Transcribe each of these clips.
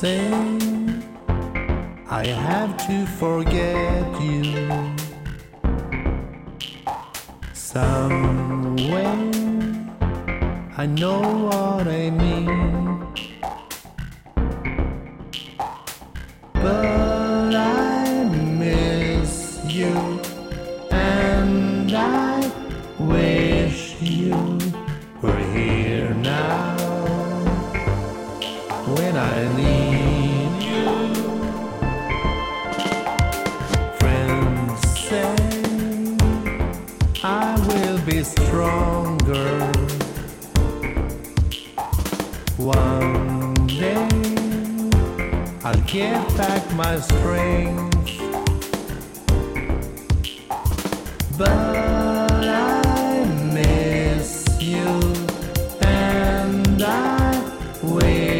say I have to forget you. Some way. I know what I mean, but I miss you and I wish you were here now. When I need stronger one day. I'll get back my strength, but I miss you and I wish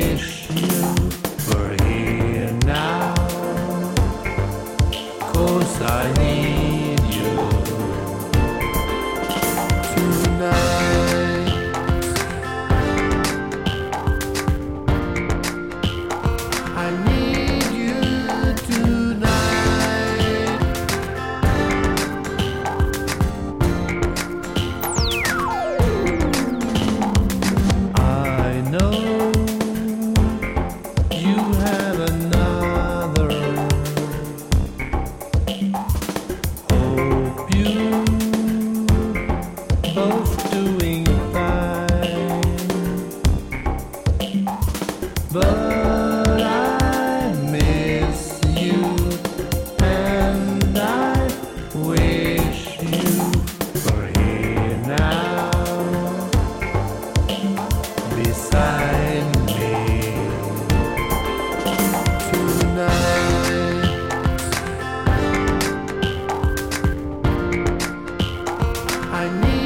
I miss you and I wish you were here now Please end me to I need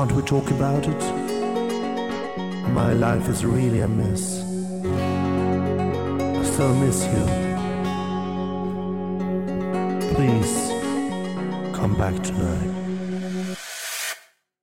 Can't we talk about it? My life is really a mess. I still miss you. Please come back tonight.